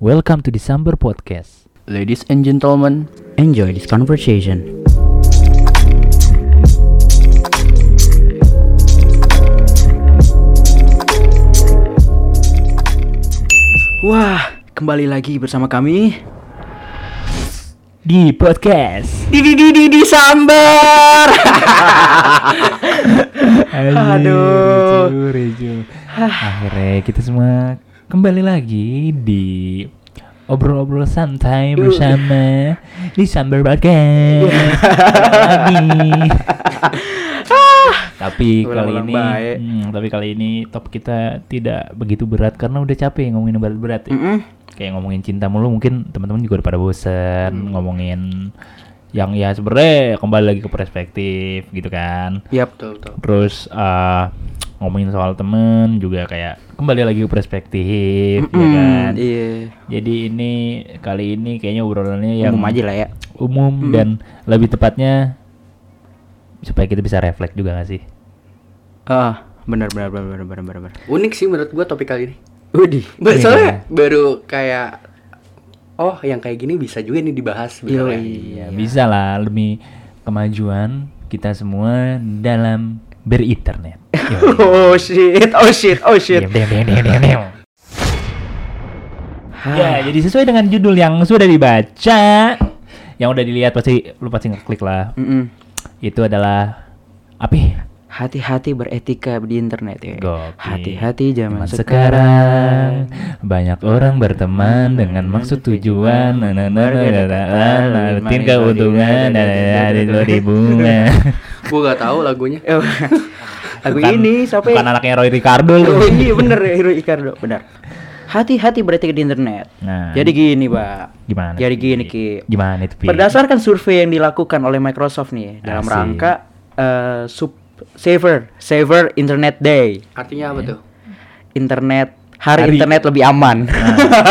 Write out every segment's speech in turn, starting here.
Welcome to December Podcast. Ladies and gentlemen, Enjoy this conversation. Wah, kembali lagi bersama kami Di podcast. di di di di, di sambar. Aduh. Reju, reju. Akhirnya kita semua kembali lagi di obrol-obrol santai bersama di December Podcast. lagi. tapi kali Ulang-ulang ini, hmm, tapi kali ini top kita tidak begitu berat karena udah capek ngomongin berat-berat. ya. Mm-mm. kayak ngomongin cinta mulu mungkin teman-teman juga udah pada bosen Hmm. ngomongin yang ya sebenarnya kembali lagi ke perspektif gitu kan Yap. betul betul. terus eh, ngomongin soal temen juga kayak kembali lagi ke perspektif ya Mm-mm, kan Iya. jadi ini kali ini kayaknya obrolannya yang Umum aja lah ya. umum dan lebih tepatnya supaya kita bisa refleks juga gak sih Ah, benar benar benar benar benar benar. benar. Unik sih menurut gua topik kali ini. Ba- Iya. Soalnya baru kayak oh yang kayak gini bisa juga nih dibahas sebenarnya. ya bisa lah demi kemajuan kita semua dalam berinternet. Oh shit, oh shit, oh shit. Diam, diam, diam, diam, diam, diam. Ya, jadi sesuai dengan judul yang sudah dibaca, yang udah dilihat pasti lu pasti ngeklik lah. Mm-mm. Itu adalah apa? Hati-hati beretika di internet ya. Hati-hati zaman sekarang. banyak orang berteman dengan maksud tujuan, ngertiin keuntungan dari dari bunga. Gua gak tahu lagunya. Eh, Lagu Bukan- ini siapa ya? Bukan anaknya Roy Ricardo. Oh iya bener ya Hero Icardo, benar. Hati-hati beretika di internet. Nah, Jadi gini, Pak. gimana? Jadi gini, Ki. Gimana itu, Pi? Berdasarkan survei yang dilakukan oleh Microsoft nih dalam rangka eh, sub saver saver Internet Day. Artinya apa tuh? Internet hari, Hari- internet lebih aman.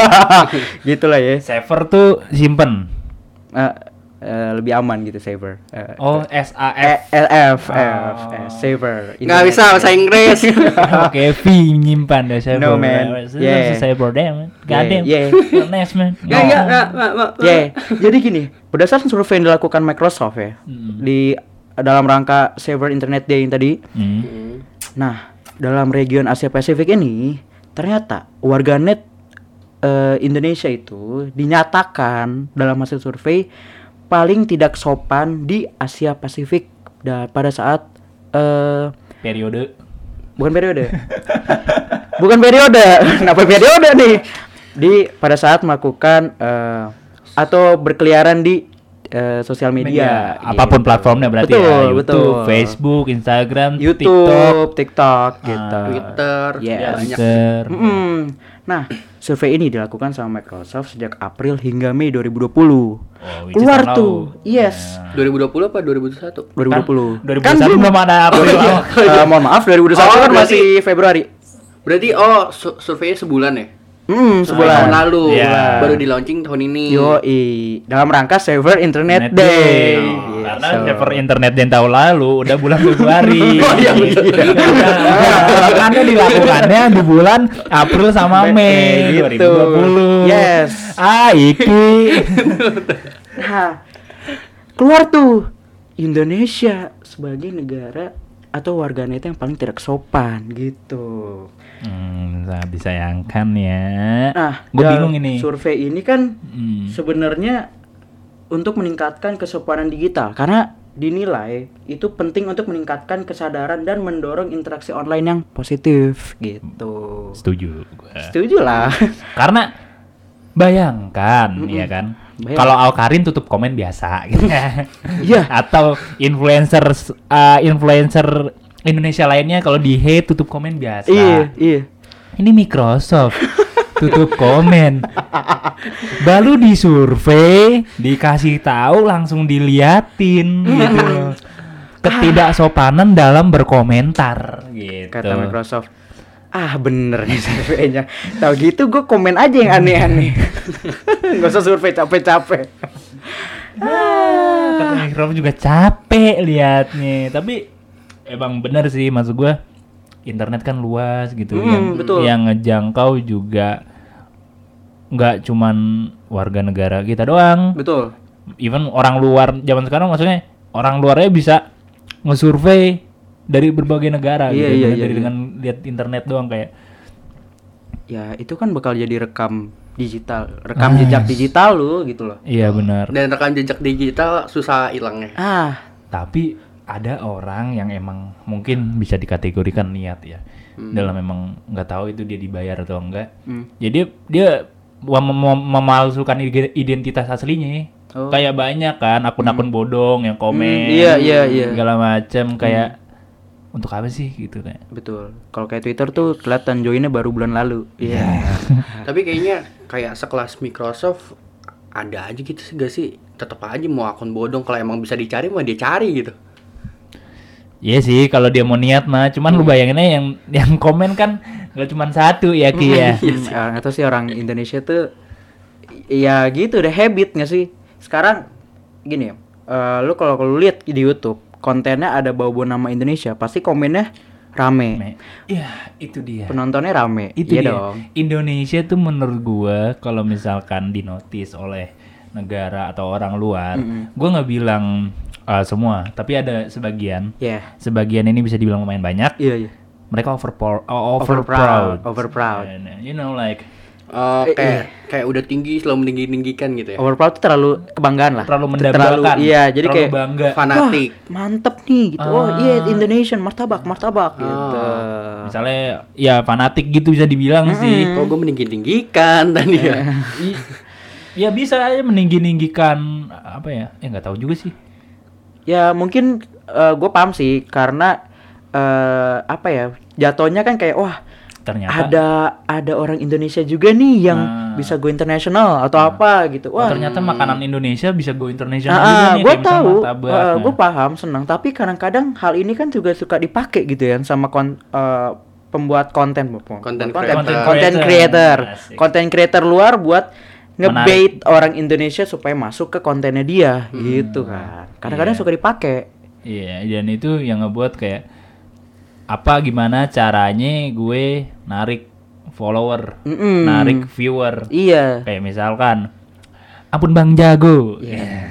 Gitulah ya. Saver tuh simpen. Eh, eh, lebih aman gitu saver. Eh, Oh, S A F. LF, F, Oh. eh, saver. Nggak Internet bisa bahasa. Inggris. Oke, V menyimpan deh saya. No, man. Yeah. Saya bordem. Goddamn. Yeah, Nice man. Nggak nggak, nggak. Ya, jadi gini, berdasarkan survei yang dilakukan Microsoft ya Hmm. di dalam rangka Saver Internet Day yang tadi. Hmm. Nah, dalam region Asia Pasifik ini ternyata warganet eh, Indonesia itu dinyatakan dalam hasil survei paling tidak sopan di Asia Pasifik da- pada saat eh Periode. bukan periode. bukan periode. Kenapa periode nih? Di pada saat melakukan eh, atau berkeliaran di eh, sosial media, apa pun gitu. platformnya berarti betul, ya. YouTube, betul. Facebook, Instagram, TikTok, YouTube, TikTok, gitu. Ah. Twitter, Yes. banyak. Twitter. Mm-mm. Nah, survei ini dilakukan sama Microsoft sejak April hingga Mei 2020. Oh, Keluar tuh, yes, 2020 apa 2021? 2020. 2021 Kan belum ada April. Eh, mohon maaf, 2021 Oh, kan berarti- masih Februari. Berarti oh su- surveinya sebulan ya? Hmm, Tahun sebulan. lalu. Iya. Baru di launching tahun ini. Yoi, dalam rangka Saver Internet Internet Day. Day. Gitu. Karena server internet yang tahun lalu udah bulan Februari. Oh, iya, bener. Makanya dilakukannya di bulan April sama Mei Gitu. 2020. Yes. Ah, iki. Nah, keluar tuh Indonesia sebagai negara atau warganet yang paling tidak sopan gitu. Hmm, sangat disayangkan ya. Nah, gue bingung ini. Survei ini kan Hmm. sebenarnya untuk meningkatkan kesopanan digital karena dinilai itu penting untuk meningkatkan kesadaran dan mendorong interaksi online yang positif gitu. Setuju. gua. Setuju lah. Karena bayangkan Mm-mm. ya kan. Kalau Alkarin tutup komen biasa gitu. Iya. Atau influencer uh, influencer Indonesia lainnya kalau di hate tutup komen biasa. Iya, iya. Ini Microsoft tutup komen. Baru disurvei, dikasih tahu langsung diliatin gitu. Ketidaksopanan dalam berkomentar gitu. Kata Microsoft. Ah bener nih surveinya Tahu gitu gue komen aja yang aneh-aneh Gak usah survei capek-capek Kata Microsoft juga capek liatnya. Tapi emang bener sih maksud gua internet kan luas gitu Hmm, yang betul. yang ngejangkau juga nggak cuman warga negara kita doang Betul. even orang luar zaman sekarang maksudnya orang luarnya bisa ngesurvei dari berbagai negara Iya, gitu iya, dengan- iya, dari iya. dengan lihat internet doang kayak Ya, itu kan bakal jadi rekam digital, rekam jejak digital lu gitu loh. iya benar Dan rekam jejak digital susah hilangnya. Ah, tapi ada orang yang emang mungkin bisa dikategorikan niat ya dalam emang nggak tahu itu dia dibayar atau enggak Hmm. jadi dia mem- mem- memalsukan ide- identitas aslinya Oh. kayak banyak kan akun-akun bodong yang komen Hmm, iya, iya, iya. segala macem kayak untuk apa sih gitu kayak betul. Kalau kayak Twitter tuh kelihatan joinnya baru bulan lalu. Iya. Tapi kayaknya kayak sekelas Microsoft ada aja gitu sih gak sih? Tetap aja mau akun bodong kalau emang bisa dicari mah dia cari gitu. Iya sih kalau dia mau niat mah cuman lu bayanginnya yang yang komen kan nggak cuma satu ya Ki ya. Hmm, nggak tahu sih orang Indonesia tuh ya gitu udah habit nggak sih? Sekarang gini ya eh, lu kalau lu lihat di YouTube kontennya ada bau-bau nama Indonesia pasti komennya rame. Me- Iya itu dia. Penontonnya rame. Itu iya dia. dong. Indonesia tuh menurut gua kalau misalkan dinotis oleh negara atau orang luar gua nggak bilang uh, semua. Tapi ada sebagian. Ya sebagian ini bisa dibilang lumayan banyak. Iya iya. Mereka over over, Over proud. over proud. And, you know like Oh, Eh, kayak kayak udah tinggi selalu meninggi tinggikan gitu ya. overproud tuh terlalu kebanggaan lah. Terlalu Terlalu- mendambakan iya jadi terlalu kayak bangga. Fanatik. Wah, mantep nih gitu. Oh Ah. iya Indonesian martabak martabak gitu. misalnya ya fanatik gitu bisa dibilang sih. Kok gue meninggi tinggikan tadi ya? Ya bisa aja meninggi ninggikan apa ya? Ya nggak tahu juga sih Ya mungkin gue paham sih karena eh apa ya jatuhnya kan kayak wah ternyata ada ada orang Indonesia juga nih yang Nah. bisa go internasional atau apa gitu. Oh, Wah. ternyata makanan Indonesia bisa go internasional Ah, juga nih gue tahu, martabak. Nah, gue paham, senang. Tapi kadang-kadang hal ini kan juga suka dipakai gitu ya sama kon, eh, pembuat konten, bukan Content konten, creator. konten Creator. konten creator luar buat ngebait orang Indonesia supaya masuk ke kontennya dia, gitu kan. Kadang-kadang Iya. suka dipakai. Iya, dan itu yang ngebuat kayak apa gimana caranya gue narik follower, Mm-mm. narik viewer. Iya. Kayak misalkan ampun Bang Jago. Iya.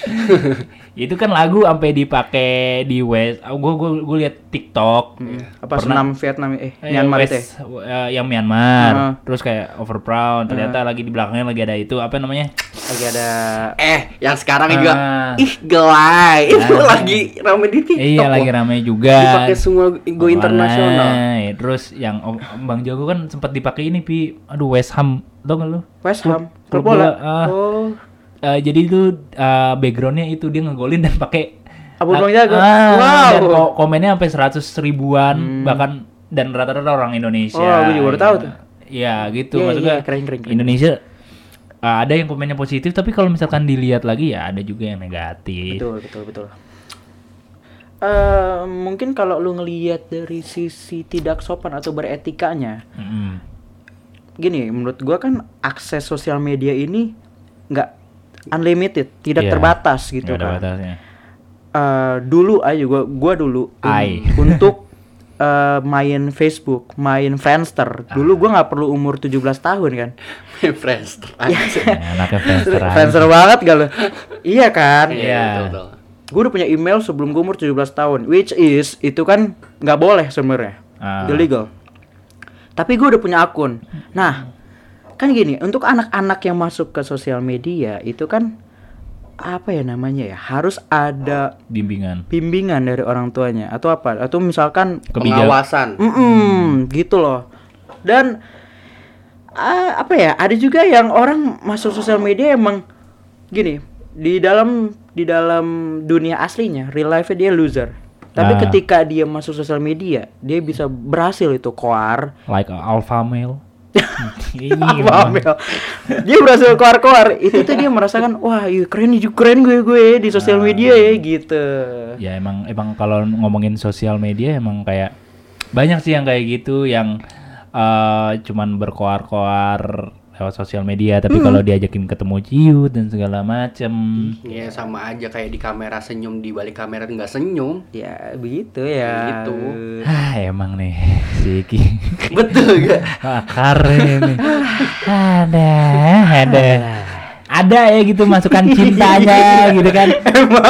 itu kan lagu sampai dipakai di West. Oh, gue gue gue liat TikTok. Apa Pernah- senam Vietnam eh Eh, Myanmar itu ya? West, eh, yang Myanmar. Ah. Terus kayak over proud. Ternyata lagi di belakangnya lagi ada itu apa namanya? Lagi ada Eh, yang sekarang Ah. juga ih gelai. Itu Ah. lagi rame di TikTok. iya lagi rame juga. Dipakai semua go internasional. Walai. Terus yang Om- Bang Jago kan sempat dipakai ini pi. Aduh West Ham. Tau gak lu? West Ham, klub klub bola. bola, ah. Oh. Eh, jadi itu eh, backgroundnya itu dia ngegolin dan pakai Abu ah, Jago. ah, Wow. Dan ko- komennya sampai 100 ribuan bahkan dan rata-rata orang Indonesia. Oh, gue juga baru tahu tuh. Iya gitu Iya, maksudnya. iya, keren, keren, keren. Indonesia eh, ada yang komennya positif tapi kalau misalkan dilihat lagi ya ada juga yang negatif. Betul, betul, betul. Eh, mungkin kalau lu ngelihat dari sisi tidak sopan atau beretikanya, Mm-mm. gini, menurut gua kan akses sosial media ini nggak unlimited, tidak Iya, terbatas gitu ada kan. batasnya. Eh, dulu aja gua gua dulu un- untuk eh, main Facebook, main Friendster. Dulu gua nggak perlu umur 17 tahun kan. Friendster. Iya. Ya, anaknya Friendster banget gak lo? iya kan? Iya. betul, betul. gue udah punya email sebelum gue umur 17 tahun which is itu kan nggak boleh sebenarnya Ah. illegal tapi gue udah punya akun nah kan gini untuk anak-anak yang masuk ke sosial media itu kan apa ya namanya ya harus ada bimbingan. bimbingan dari orang tuanya atau apa atau misalkan Kebijak- Pengawasan. Mm-mm, gitu loh dan ah, apa ya ada juga yang orang masuk sosial media emang gini di dalam di dalam dunia aslinya real life dia loser tapi Ah. ketika dia masuk sosial media dia bisa berhasil itu koar like a alpha male. Ini Apa. Mel? dia berhasil koar itu tuh dia merasakan wah iya keren nih keren gue gue di sosial media ya gitu ya emang emang kalau ngomongin sosial media emang kayak banyak sih yang kayak gitu yang eh, cuman berkoar-koar lewat sosial media tapi kalau diajakin ketemu ciut dan segala macem Ya sama aja kayak di kamera senyum di balik kamera nggak senyum. Ya begitu ya. Gitu. ah emang nih si Ki Betul gak? akar ini ada ada ada ya gitu masukan cintanya gitu kan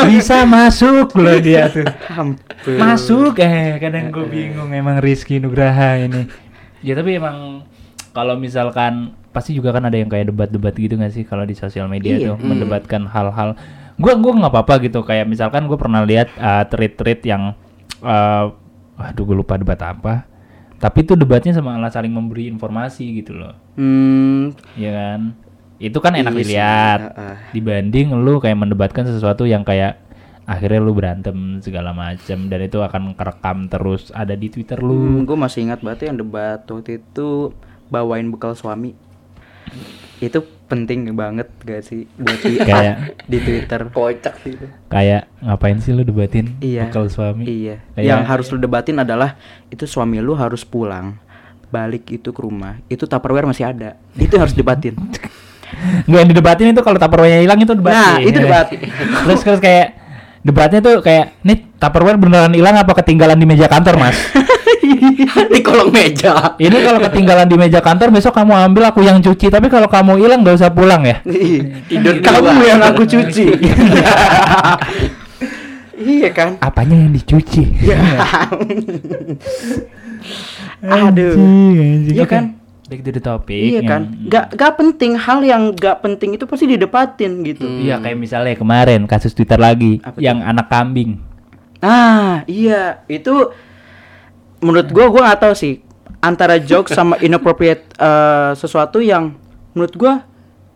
bisa masuk loh dia tuh Hampir. masuk eh kadang gue bingung emang Rizky Nugraha ini ya tapi emang kalau misalkan pasti juga kan ada yang kayak debat-debat gitu gak sih? Kalau di sosial media Iya. tuh mendebatkan hal-hal. Gue gua nggak apa-apa gitu. Kayak misalkan gue pernah lihat uh, tweet-tweet yang uh, aduh gue lupa debat apa. Tapi itu debatnya sama malah saling memberi informasi gitu loh. Hmm, ya kan? Itu kan enak Iya sih, dilihat. Heeh. dibanding lu kayak mendebatkan sesuatu yang kayak akhirnya lu berantem segala macam dan itu akan kerekam terus ada di twitter lu. Gue masih ingat banget yang debat waktu itu bawain bekal suami. Itu penting banget gak sih buat di Kayak- di Twitter. Kocak sih itu. kayak ngapain sih lu debatin Iya. bekal suami Iya. Kayak- Yang harus lu debatin adalah itu suami lu harus pulang balik itu ke rumah itu tupperware masih ada itu harus debatin nggak yang didebatin itu kalau tupperware hilang itu debat Nah, itu debat. terus terus kayak debatnya tuh kayak nih tupperware beneran hilang apa ketinggalan di meja kantor mas di kolong meja. ini kalau ketinggalan di meja kantor besok kamu ambil aku yang cuci. Tapi kalau kamu hilang nggak usah pulang ya? Tidur kamu luar. yang aku cuci. Iya kan? Apanya yang dicuci? Aduh. Anjing, Iya Oke, kan? back to the topic iya kan? Yang- nggak nggak penting. Hal yang nggak penting itu pasti didebatin gitu. Iya kayak misalnya kemarin kasus Twitter lagi Apa yang anak kambing. Ah, iya, itu menurut gua gua nggak tahu sih antara jokes sama inappropriate eh, sesuatu yang menurut gua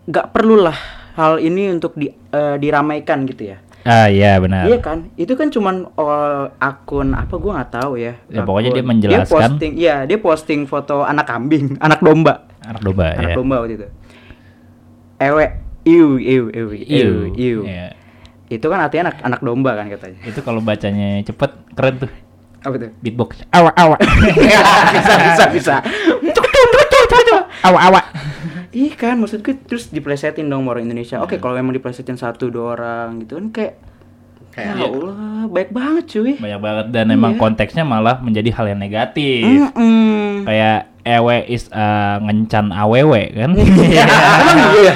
nggak perlulah hal ini untuk di, eh, diramaikan gitu ya. Ah iya benar. Iya kan? Itu kan cuman oh, akun apa gua nggak tahu ya. Ya, pokoknya dia Akun. menjelaskan. Dia posting, iya, dia posting foto anak kambing, anak domba, Anak domba anak ya. domba waktu itu. Ewe, iu, iu, iu, iu, iu. Iya. Itu kan artinya anak anak domba kan katanya. Itu kalau bacanya cepet keren tuh. Apa tuh? Beatbox. Awa awa. bisa, bisa, bisa. awa awa. Iya kan, maksud gue terus diplesetin dong orang Indonesia. Oke, kalau emang diplesetin satu dua orang gitu kan kayak Kayak- ya Allah, baik banget cuy. Banyak banget dan emang Iya. konteksnya malah menjadi hal yang negatif. Mm-mm. Kayak ewe is uh, ngencan awewe kan. Emang iya.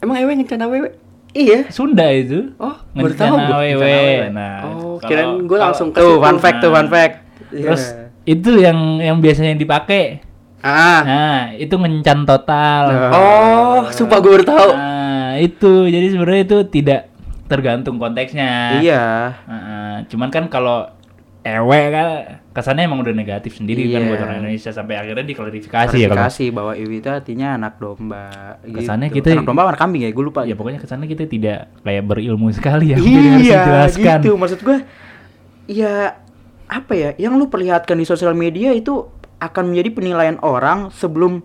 Emang ewe ngencan awewe? Iya. Sunda itu. Oh, baru tahu awewe. Nah, Oh, kirain gue langsung ke Tuh, fun fact tuh, fun fact. Terus Iya. itu yang yang biasanya dipakai. Ah. Nah, itu ngencan total. Oh, sumpah gue baru tahu. Nah, itu jadi sebenarnya itu tidak tergantung konteksnya. Iya. Heeh, cuman kan kalau ewe kan kesannya emang udah negatif sendiri kan Iya. buat orang Indonesia sampai akhirnya diklarifikasi ya kalau bahwa Iwi itu artinya anak domba. Kesannya gitu. kita- anak domba anak kambing ya, gue lupa. ya pokoknya kesannya kita tidak kayak berilmu sekali ya harus Iya, dijelaskan. gitu. Maksud gue, ya apa ya? Yang lu perlihatkan di sosial media itu akan menjadi penilaian orang sebelum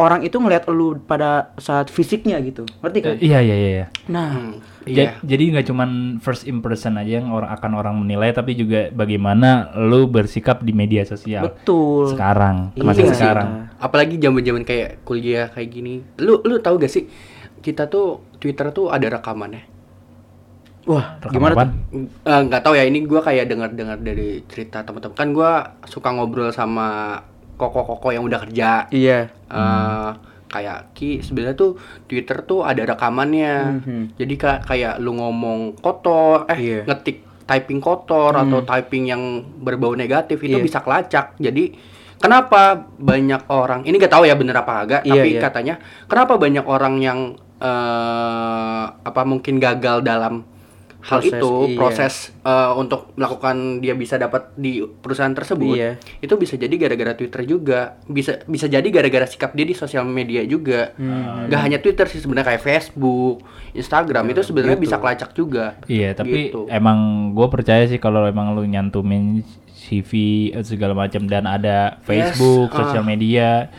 orang itu ngelihat lu pada saat fisiknya gitu. Ngerti kan? Eh, Iya iya iya. iya. Nah, Hmm, Ja- iya. Jadi nggak cuman first impression aja yang orang akan orang menilai, tapi juga bagaimana lu bersikap di media sosial betul. sekarang, Iya. masa Penting sih. sekarang. Apalagi zaman-zaman kayak kuliah kayak gini. Lu lu tahu gak sih kita tuh Twitter tuh ada rekamannya. Wah, Rekam gimana apaan? tuh? Eh, nggak tahu ya ini gua kayak dengar-dengar dari cerita teman-teman kan gua suka ngobrol sama koko-koko yang udah kerja Iya. eh kayak Ki sebenarnya tuh Twitter tuh ada rekamannya Mhm. jadi ka- kayak lu ngomong kotor eh Iya. ngetik typing kotor atau typing yang berbau negatif itu Iya. bisa kelacak jadi kenapa banyak orang ini gak tahu ya bener apa agak Iya, tapi iya. katanya kenapa banyak orang yang eh apa mungkin gagal dalam hal Proses, itu iya. proses eh, untuk melakukan dia bisa dapat di perusahaan tersebut Iya. itu bisa jadi gara-gara Twitter juga bisa bisa jadi gara-gara sikap dia di sosial media juga Hmm. nggak hanya Twitter sih sebenarnya kayak Facebook Instagram itu sebenarnya gitu. bisa kelacak juga Iya, tapi Gitu. emang gue percaya sih kalau emang lu nyantumin CV eh, segala macam dan ada Facebook, ah. sosial media,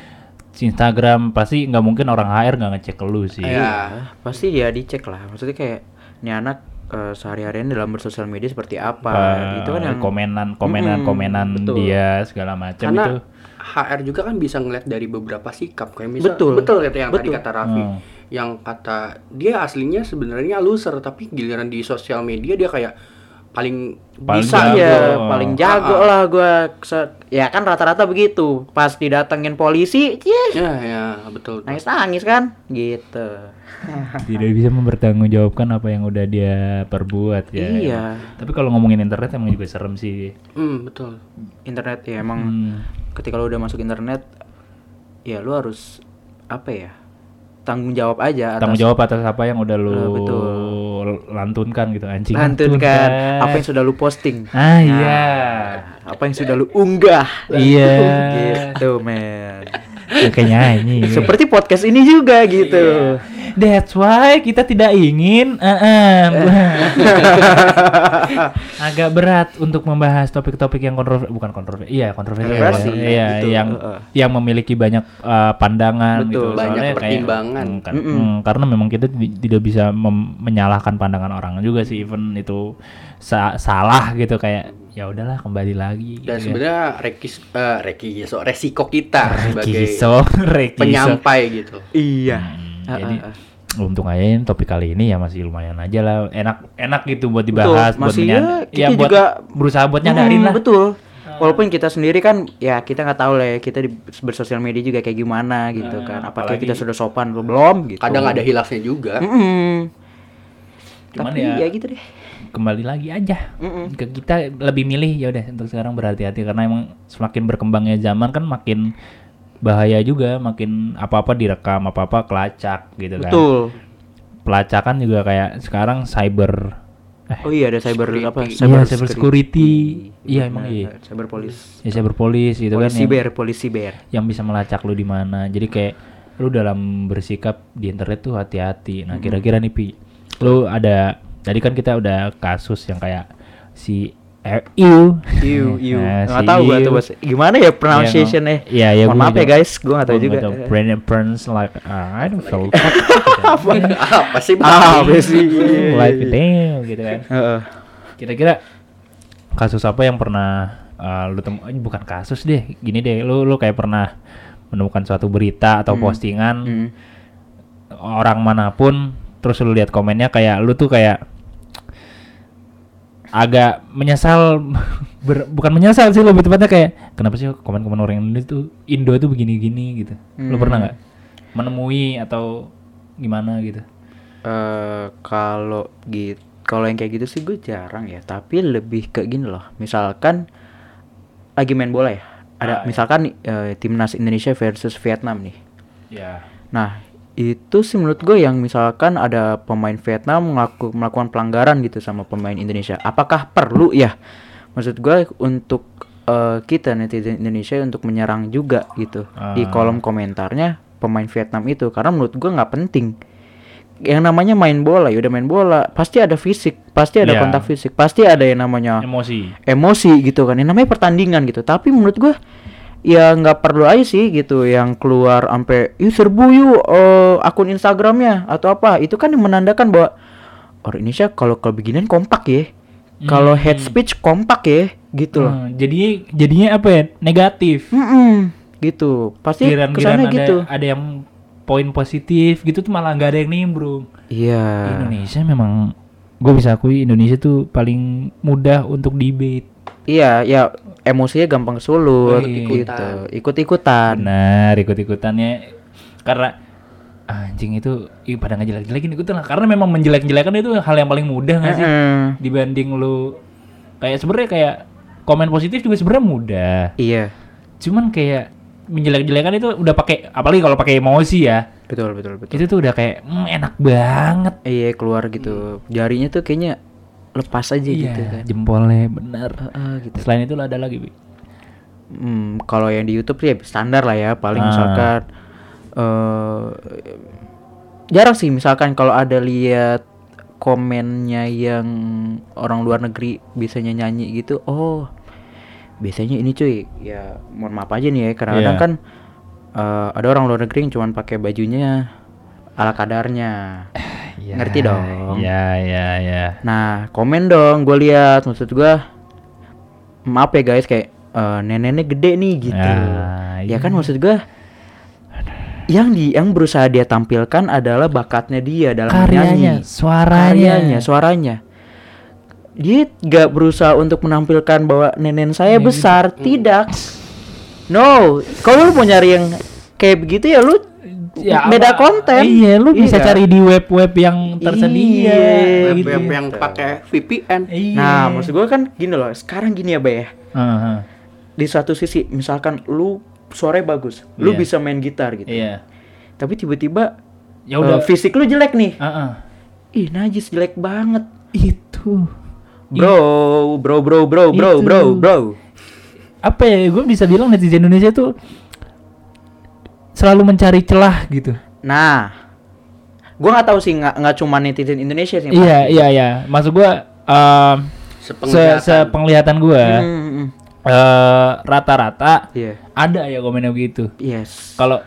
Instagram, pasti nggak mungkin orang HR nggak ngecek lu sih. Iya. Iya, pasti ya dicek lah. Maksudnya kayak ini anak eh, sehari-harian dalam bersosial media seperti apa. Apa, itu kan yang komenan, komenan, Mm-mm, komenan betul. dia segala macam karena itu. HR juga kan bisa ngeliat dari beberapa sikap kayak misal Betul. betul kata yang tadi Betul. kata Raffi Hmm. yang kata dia aslinya sebenarnya loser tapi giliran di sosial media dia kayak paling, Paling bisa jago. Oh. paling jago Ah, ah. lah gua. Se- Ya kan rata-rata begitu. Pas didatengin polisi, ya ya betul, betul. nangis-nangis kan? Gitu. Tidak bisa mempertanggungjawabkan apa yang udah dia perbuat ya. Iya. Tapi kalau ngomongin internet emang juga serem sih. Hmm, betul Internet ya emang Hmm. ketika lu udah masuk internet ya lu harus apa ya? Tanggung jawab aja atas Tanggung jawab atas apa yang udah lu Eh, betul. lantunkan gitu anjing. lantunkan apa yang sudah lu posting. Ah iya. Apa yang sudah lu unggah. Iya. gitu, men. Ya, Kayak nyanyi. Seperti podcast ini juga gitu. That's why kita tidak ingin eh, eh, agak berat untuk membahas topik-topik yang kontroversi bukan kontroversi iya kontroversi Kontroversi, iya gitu, yang heeh. yang memiliki banyak eh, pandangan Betul. gitu Banyak Soalnya kayak- pertimbangan. Hmm, kan- hmm, karena memang kita ti- tidak bisa menyalahkan pandangan orang juga sih even itu sa- salah gitu kayak ya udahlah kembali lagi dan gitu ya. sebenarnya rekis eh reki so resiko kita sebagai Rekiso, rekiso. penyampai gitu Iya. Hmm, Ah, jadi untung aja ini topik kali ini ya masih lumayan aja lah enak enak gitu buat dibahas buat masih menya- ya, kita buat juga berusaha buat nyadarin Hmm, lah Betul. Walaupun kita sendiri kan ya kita nggak tahu lah ya kita di bersosial media juga kayak gimana gitu kan. Apakah apalagi- kita sudah sopan atau belum gitu. kadang ada hilafnya juga Mm-mm. Cuman Tapi ya- ya, gitu deh. kembali lagi aja Mm-mm. ke kita lebih milih ya udah untuk sekarang berhati-hati karena emang semakin berkembangnya zaman kan makin bahaya juga makin apa-apa direkam apa-apa kelacak gitu kan Betul. pelacakan juga kayak sekarang cyber eh Oh iya ada cyber Security. apa? Iya, cyber security. Iya, emang Benar, iya. Cyber police. ya cyber polis gitu kan Polisi yang- siber, polisi siber. yang bisa melacak lu di mana. Jadi kayak lu dalam bersikap di internet tuh hati-hati. Nah, kira-kira nih Pi, lu ada tadi kan kita udah kasus yang kayak si Iu. Iu, iu. Nah, Nggak tahu gua Iu. tuh bahasa. Gimana ya pronunciation eh? Iya, ya Mohon maaf ya guys, gua nggak tahu juga. Brand Burns like uh, I don't feel apa sih Ah, Bang? sih. like damn gitu kan. Heeh. Kira-kira kasus apa yang pernah uh, lu temu eh, bukan kasus deh, gini deh, lu lu kayak pernah menemukan suatu berita atau postingan Hmm. orang mana pun terus lu lihat komennya kayak lu tuh kayak agak menyesal ber- bukan menyesal sih lebih tepatnya kayak kenapa sih komen-komen orang Indo tuh Indo tuh begini-gini gitu. Hmm. pernah nggak menemui atau gimana gitu? eh kalau gitu kalau yang kayak gitu sih gue jarang ya tapi lebih ke gini loh misalkan lagi main bola ya ada Ah, iya. misalkan nih, eh, timnas Indonesia versus Vietnam nih Ya. nah itu sih menurut gue yang misalkan ada pemain Vietnam melaku, melakukan pelanggaran gitu sama pemain Indonesia apakah perlu ya maksud gue untuk eh, kita netizen Indonesia untuk menyerang juga gitu Ah. di kolom komentarnya pemain Vietnam itu karena menurut gue nggak penting yang namanya main bola ya udah main bola pasti ada fisik pasti ada Iya. kontak fisik pasti ada yang namanya Emosi. emosi gitu kan yang namanya pertandingan gitu tapi menurut gua ya nggak perlu aja sih gitu yang keluar sampai yuk serbu yuk eh, akun Instagramnya atau apa itu kan yang menandakan bahwa orang Indonesia kalau kalau beginian kompak ya kalau Hmm. head speech kompak ya gitu loh Hmm, jadinya jadinya apa ya? Negatif. Mm-mm, gitu pasti Giran-giran kesannya ada gitu ada yang poin positif gitu tuh malah nggak ada yang nimbrung. iya Indonesia memang gue bisa akui Indonesia tuh paling mudah untuk debate. iya ya emosinya gampang kesulut Iya. gitu ikut-ikutan Benar, ikut-ikutannya karena anjing itu ih, pada ngejelek-jelekin ikutan lah karena memang menjelek-jelekan itu hal yang paling mudah nggak sih dibanding lu kayak sebenarnya kayak komen positif juga sebenarnya mudah. iya Cuman kayak menjelek-jelekan itu udah pakai apalagi kalau pakai emosi ya. betul betul betul Itu tuh udah kayak "Hmm, enak banget. Iya keluar gitu. Jarinya tuh kayaknya lepas aja Iya, gitu kan. jempolnya bener. Heeh, gitu. Selain itu ada lagi, Bi. Hmm, kalau yang di YouTube sih ya standar lah ya. Paling Ah. misalkan eh jarang sih misalkan kalau ada lihat komennya yang orang luar negeri biasanya nyanyi gitu. Oh, biasanya ini cuy. Ya mohon maaf aja nih ya. Kadang-kadang Iya. kan eh, ada orang luar negeri yang cuman pakai bajunya ala kadarnya. Ngerti dong. Iya, iya, iya. Nah, komen dong, gue lihat maksud gua maaf ya guys kayak eh, neneknya gede nih gitu. Nah, Ya kan maksud gua yang di yang berusaha dia tampilkan adalah bakatnya dia dalam karyanya, menyanyi. suaranya. Karyanya, suaranya. Dia gak berusaha untuk menampilkan bahwa nenen saya Nenek besar, tidak. No, kalau lu mau nyari yang kayak begitu ya lu Ya, beda apa- konten. Iya, lu bisa Iya. cari di web-web yang tersedia. Iya. gitu. Web-web yang pakai VPN. Iya. Nah, maksud gua kan gini loh, sekarang gini ya, Bay ya. Heeh. Di satu sisi, misalkan lu suaranya bagus, lu Iya. bisa main gitar gitu. Iya. Tapi tiba-tiba Ya udah. eh, fisik lu jelek nih. Heeh. Ih, najis jelek banget. Itu. Bro, bro, bro, bro, bro, Itu. bro, bro. Apa ya? Gue bisa bilang netizen Indonesia tuh selalu mencari celah gitu. Nah, gua nggak tahu sih nggak nggak cuma netizen Indonesia sih. Iya, iya, iya. Maksud gua em, se Sepenglihatan. sepenglihatan gua Hmm, hmm, eh, rata-rata Iya. ada ya komennya begitu. Yes. Kalau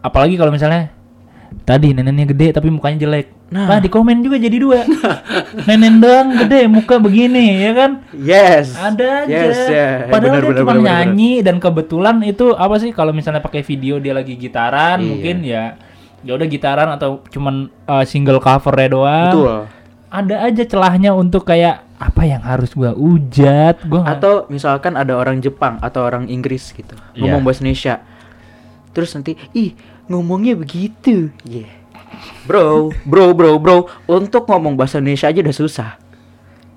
apalagi kalau misalnya tadi neneknya gede tapi mukanya jelek. Nah. Nah, di komen juga jadi dua. Nenen doang gede, muka begini, ya kan? Yes. Ada aja. Yes, ya. Padahal Benar, dia benar, cuma benar, nyanyi dan kebetulan itu apa sih kalau misalnya pakai video dia lagi gitaran Iya. mungkin ya ya udah gitaran atau cuman uh, single covernya doang. Betul. Ada aja celahnya untuk kayak apa yang harus gua ujat, gua nggak- Atau misalkan ada orang Jepang atau orang Inggris gitu Iya. ngomong bahasa Indonesia. Terus nanti, ih ngomongnya begitu. Iya. Bro, bro, bro, bro. Untuk ngomong bahasa Indonesia aja udah susah.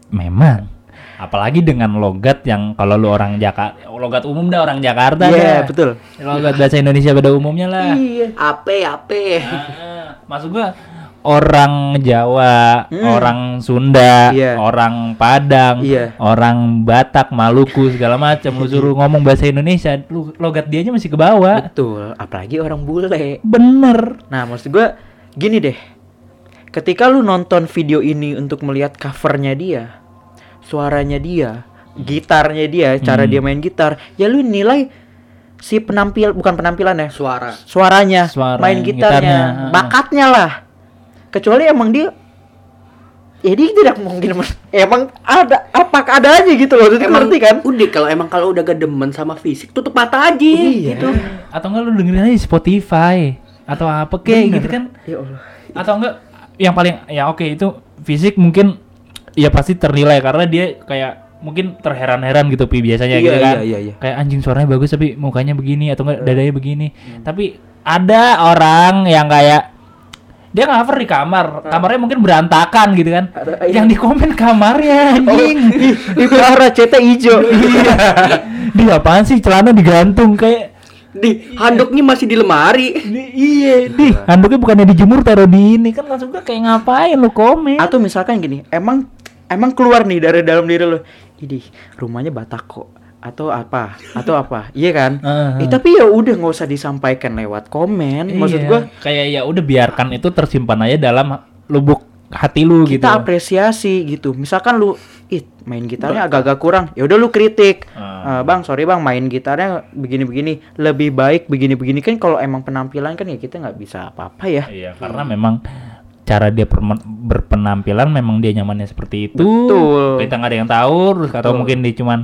memang apalagi dengan logat yang kalau lu orang Jakarta logat umum dah orang Jakarta Iya, dah. betul. logat bahasa Indonesia pada umumnya lah Iya. Ape, ape. Ah, maksud gua orang Jawa, Hmm. orang Sunda, Iya. orang Padang, Iya. orang Batak, Maluku segala macam lu suruh ngomong bahasa Indonesia, lu logat dianya masih ke bawah. Betul, apalagi orang bule. Bener. Nah, maksud gua gini deh. Ketika lu nonton video ini untuk melihat covernya dia, suaranya dia, gitarnya dia, cara Hmm. dia main gitar, ya lu nilai si penampil bukan penampilan ya, Suara. suaranya, Suara, main gitarnya, gitarnya, bakatnya lah. Kecuali emang dia ya dia tidak mungkin emang ada apa adanya gitu loh, Emang ngerti kan? Udah kalau emang kalau udah gak demen sama fisik tutup mata aja Iya. gitu. Atau enggak lu dengerin aja Spotify atau apa kek Bener. gitu kan? Ya Allah. Atau enggak yang paling ya oke itu fisik mungkin ya pasti ternilai karena dia kayak mungkin terheran-heran gitu pi biasanya Iya, gitu kan. iya, iya, iya. Kayak anjing suaranya bagus tapi mukanya begini atau enggak dadanya begini. Tapi ada orang yang kayak dia cover di kamar, kamarnya mungkin berantakan gitu kan. Ada- iya. yang di komen kamarnya Oh, anjing. ih, ih, parah CT hijau. Iya. Dia apaan sih celana digantung kayak Di handuknya masih di lemari. di, iya, di handuknya bukannya dijemur taruh di ini kan langsung gue kayak ngapain lu komen? Atau misalkan gini, emang emang keluar nih dari dalam diri lo. Ini rumahnya Batak kok atau apa? Atau apa? Iya kan? Heeh. Eh, tapi ya udah nggak usah disampaikan lewat komen. Maksud Iya. gua kayak ya udah biarkan itu tersimpan aja dalam lubuk hati lu gitu. kita apresiasi gitu. Misalkan lu ih main gitarnya agak-agak kurang, ya udah lu kritik. Ah. "Eh, bang, sorry Bang, main gitarnya begini-begini, lebih baik begini-begini kan kalau emang penampilan kan ya kita nggak bisa apa-apa ya. Iya, karena memang cara dia berpenampilan memang dia nyamannya seperti itu. Betul. Kita nggak ada yang tahu, terus atau Betul. mungkin dia cuman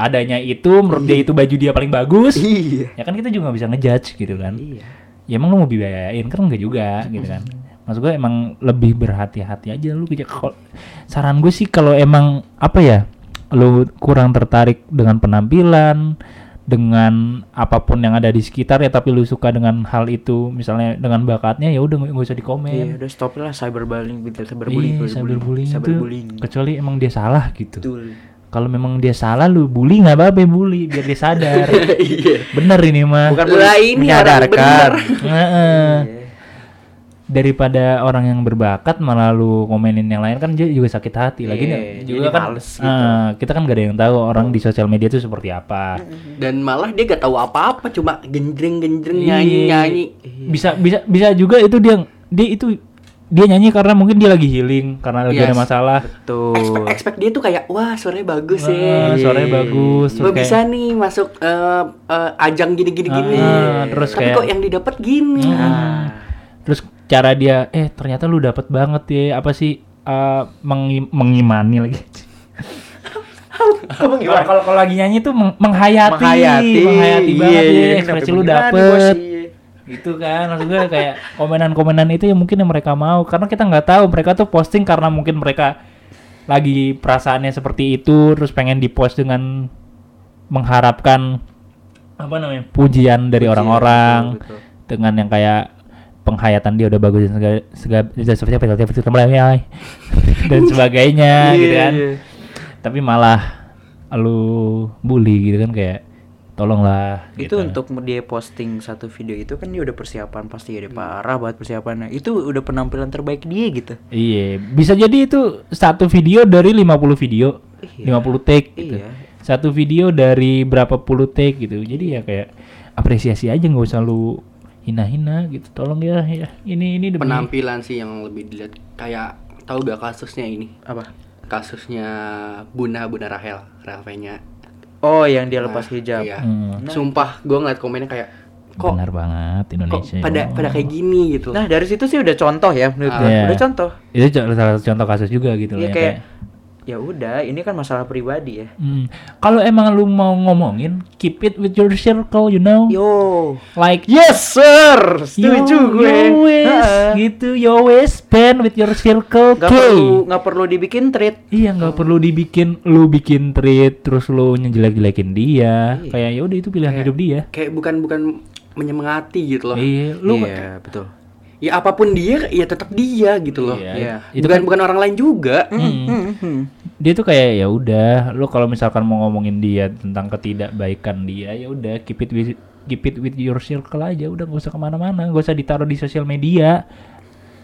adanya itu menurut dia itu baju dia paling bagus. Iya. ya kan kita juga nggak bisa ngejudge gitu kan. Iya. Ya emang lu mau biayain kan enggak juga gitu kan. Maksud gue emang lebih berhati-hati aja lu kerja kal- saran gue sih kalau emang apa ya lu kurang tertarik dengan penampilan dengan apa pun yang ada di sekitar ya tapi lu suka dengan hal itu misalnya dengan bakatnya ya udah nggak usah dikomen Iya, udah stop lah cyberbullying, gitu, cyberbullying, Iya, cyberbullying itu cyberbullying. kecuali emang dia salah gitu Betul. Kalau memang dia salah lu bully nggak apa-apa bully biar dia sadar bener ini mah Bukan Lah ini orang bener. Heeh. daripada orang yang berbakat malah lu komenin yang lain kan dia juga sakit hati lagi Iya, nih, juga kan males gitu. eh, kita kan gak ada yang tahu orang di sosial media itu seperti apa Dan malah dia gak tahu apa-apa, cuma genjreng-genjreng Iya. nyanyi-nyanyi. bisa bisa bisa juga itu dia dia itu dia nyanyi karena mungkin dia lagi healing karena lagi ada Yes. masalah Betul. Expect, expect dia tuh kayak wah suaranya bagus Wah, ya. suaranya Iya. bagus Gue kayak- bisa nih masuk eh, eh, ajang gini-gini gini. Ah, terus Tapi kayak- kok yang didapat gini. Hmm. Ah. terus cara dia eh ternyata lu dapat banget ya apa sih eh, mengi- mengimani lagi Kalau kalau lagi nyanyi tuh meng- menghayati, Menghayati, menghayati banget iya, ya, iya, ekspresi lu dapet. Iya. Gitu kan, maksud gue kayak komenan-komenan itu yang mungkin yang mereka mau karena kita nggak tahu mereka tuh posting karena mungkin mereka lagi perasaannya seperti itu terus pengen dipost dengan mengharapkan apa namanya pujian dari orang-orang dengan yang kayak penghayatan dia udah bagus dan segala, segala itu dan sebagainya Iya, gitu kan iya. tapi malah lu bully gitu kan kayak tolonglah itu gitu. untuk dia posting satu video itu kan dia udah persiapan pasti ya dia parah banget persiapannya. Itu udah penampilan terbaik dia gitu. Iya bisa jadi itu satu video dari 50 video Iya. 50 take gitu. Iya. satu video dari berapa puluh take gitu. Jadi ya kayak apresiasi aja nggak usah lu hina-hina gitu. Tolong ya ya. Ini ini demi penampilan sih yang lebih dilihat. Kayak tahu gak kasusnya ini? Apa? Kasusnya Bunda Bunda Rahel Rahel oh yang dia lepas Nah, hijab. iya. Hmm, sumpah gue ngeliat komennya kayak kok benar banget kok Indonesia. pada pada kayak gini gitu. Nah dari situ sih udah contoh ya menurut gue Iya. udah contoh. Itu salah satu contoh kasus juga gitu Iya loh ya, kayak ya udah ini kan masalah pribadi ya Hmm. Kalau emang lu mau ngomongin, keep it with your circle, you know. yo Like yes sir setuju yo, gue yo wes, gitu, yo wes, spend with your circle, nggak K. perlu nggak perlu dibikin treat Iya, nggak perlu dibikin, lu bikin treat, terus lu ngejelek-jelekin dia. Iya. Kayak ya udah itu pilihan Kayak- hidup dia. kayak bukan bukan menyemangati gitu loh Iya, lu iya betul ya apa pun dia ya tetap dia gitu loh Iya, Iya. itu bukan kan bukan orang lain juga Hmm. Hmm, hmm. dia tuh kayak ya udah, lu kalau misalkan mau ngomongin dia tentang ketidakbaikan dia, ya udah keep it with keep it with your circle aja, udah nggak usah ke mana-mana, nggak usah ditaruh di sosial media.